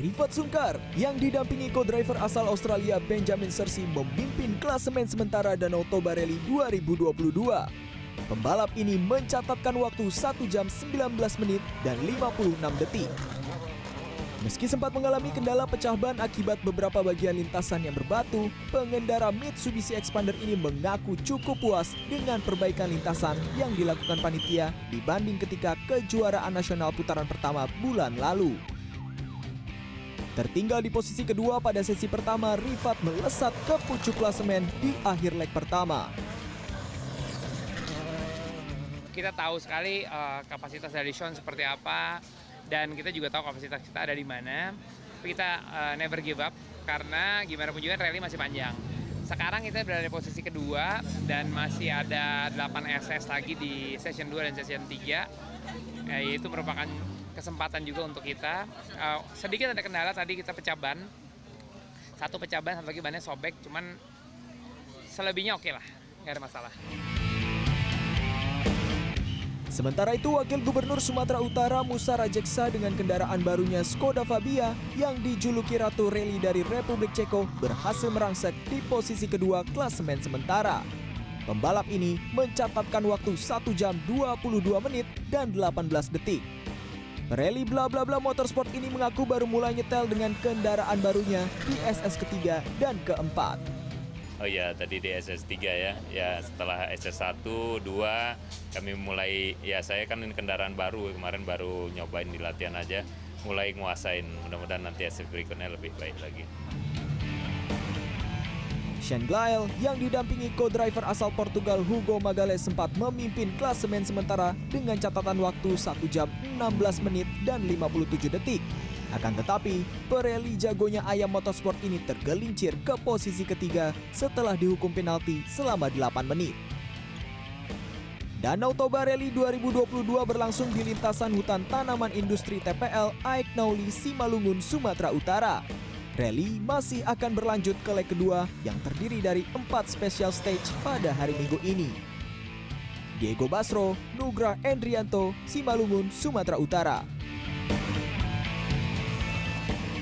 Rifat Sungkar yang didampingi co-driver asal Australia Benjamin Sersi memimpin klasemen sementara Danau Toba Rally 2022. Pembalap ini mencatatkan waktu 1 jam 19 menit dan 56 detik. Meski sempat mengalami kendala pecah ban akibat beberapa bagian lintasan yang berbatu, pengendara Mitsubishi Expander ini mengaku cukup puas dengan perbaikan lintasan yang dilakukan panitia dibanding ketika kejuaraan nasional putaran pertama bulan lalu. Tertinggal di posisi kedua pada sesi pertama, Rifat melesat ke pucuk klasemen di akhir leg pertama. Kita tahu sekali uh, kapasitas dari Sean seperti apa, dan kita juga tahu kapasitas kita ada di mana. Tapi kita uh, never give up karena gimana pun juga rally masih panjang. Sekarang kita berada di posisi kedua dan masih ada 8 SS lagi di session 2 dan session 3. Ya, itu merupakan kesempatan juga untuk kita. Uh, sedikit ada kendala tadi kita pecah ban. Satu pecah ban, satu lagi bannya sobek, cuman selebihnya oke okay lah, nggak ada masalah. Sementara itu, Wakil Gubernur Sumatera Utara Musa Rajeksa dengan kendaraan barunya Skoda Fabia yang dijuluki Ratu Rally dari Republik Ceko berhasil merangsek di posisi kedua klasemen sementara. Pembalap ini mencatatkan waktu 1 jam 22 menit dan 18 detik. Rally bla bla bla motorsport ini mengaku baru mulai nyetel dengan kendaraan barunya di SS ketiga dan keempat. Oh iya, tadi di SS3 ya. Ya, setelah SS1, 2 kami mulai ya saya kan ini kendaraan baru, kemarin baru nyobain di latihan aja, mulai nguasain. Mudah-mudahan nanti SS berikutnya lebih baik lagi. Shane Glael yang didampingi co-driver asal Portugal Hugo Magales sempat memimpin klasemen sementara dengan catatan waktu 1 jam 16 menit dan 57 detik. Akan tetapi, pereli jagonya Ayam Motorsport ini tergelincir ke posisi ketiga setelah dihukum penalti selama 8 menit. Danau Toba Rally 2022 berlangsung di lintasan hutan tanaman industri TPL Aik Nauli Simalungun, Sumatera Utara. Rally masih akan berlanjut ke leg kedua yang terdiri dari empat special stage pada hari Minggu ini. Diego Basro, Nugra Endrianto, Simalungun, Sumatera Utara.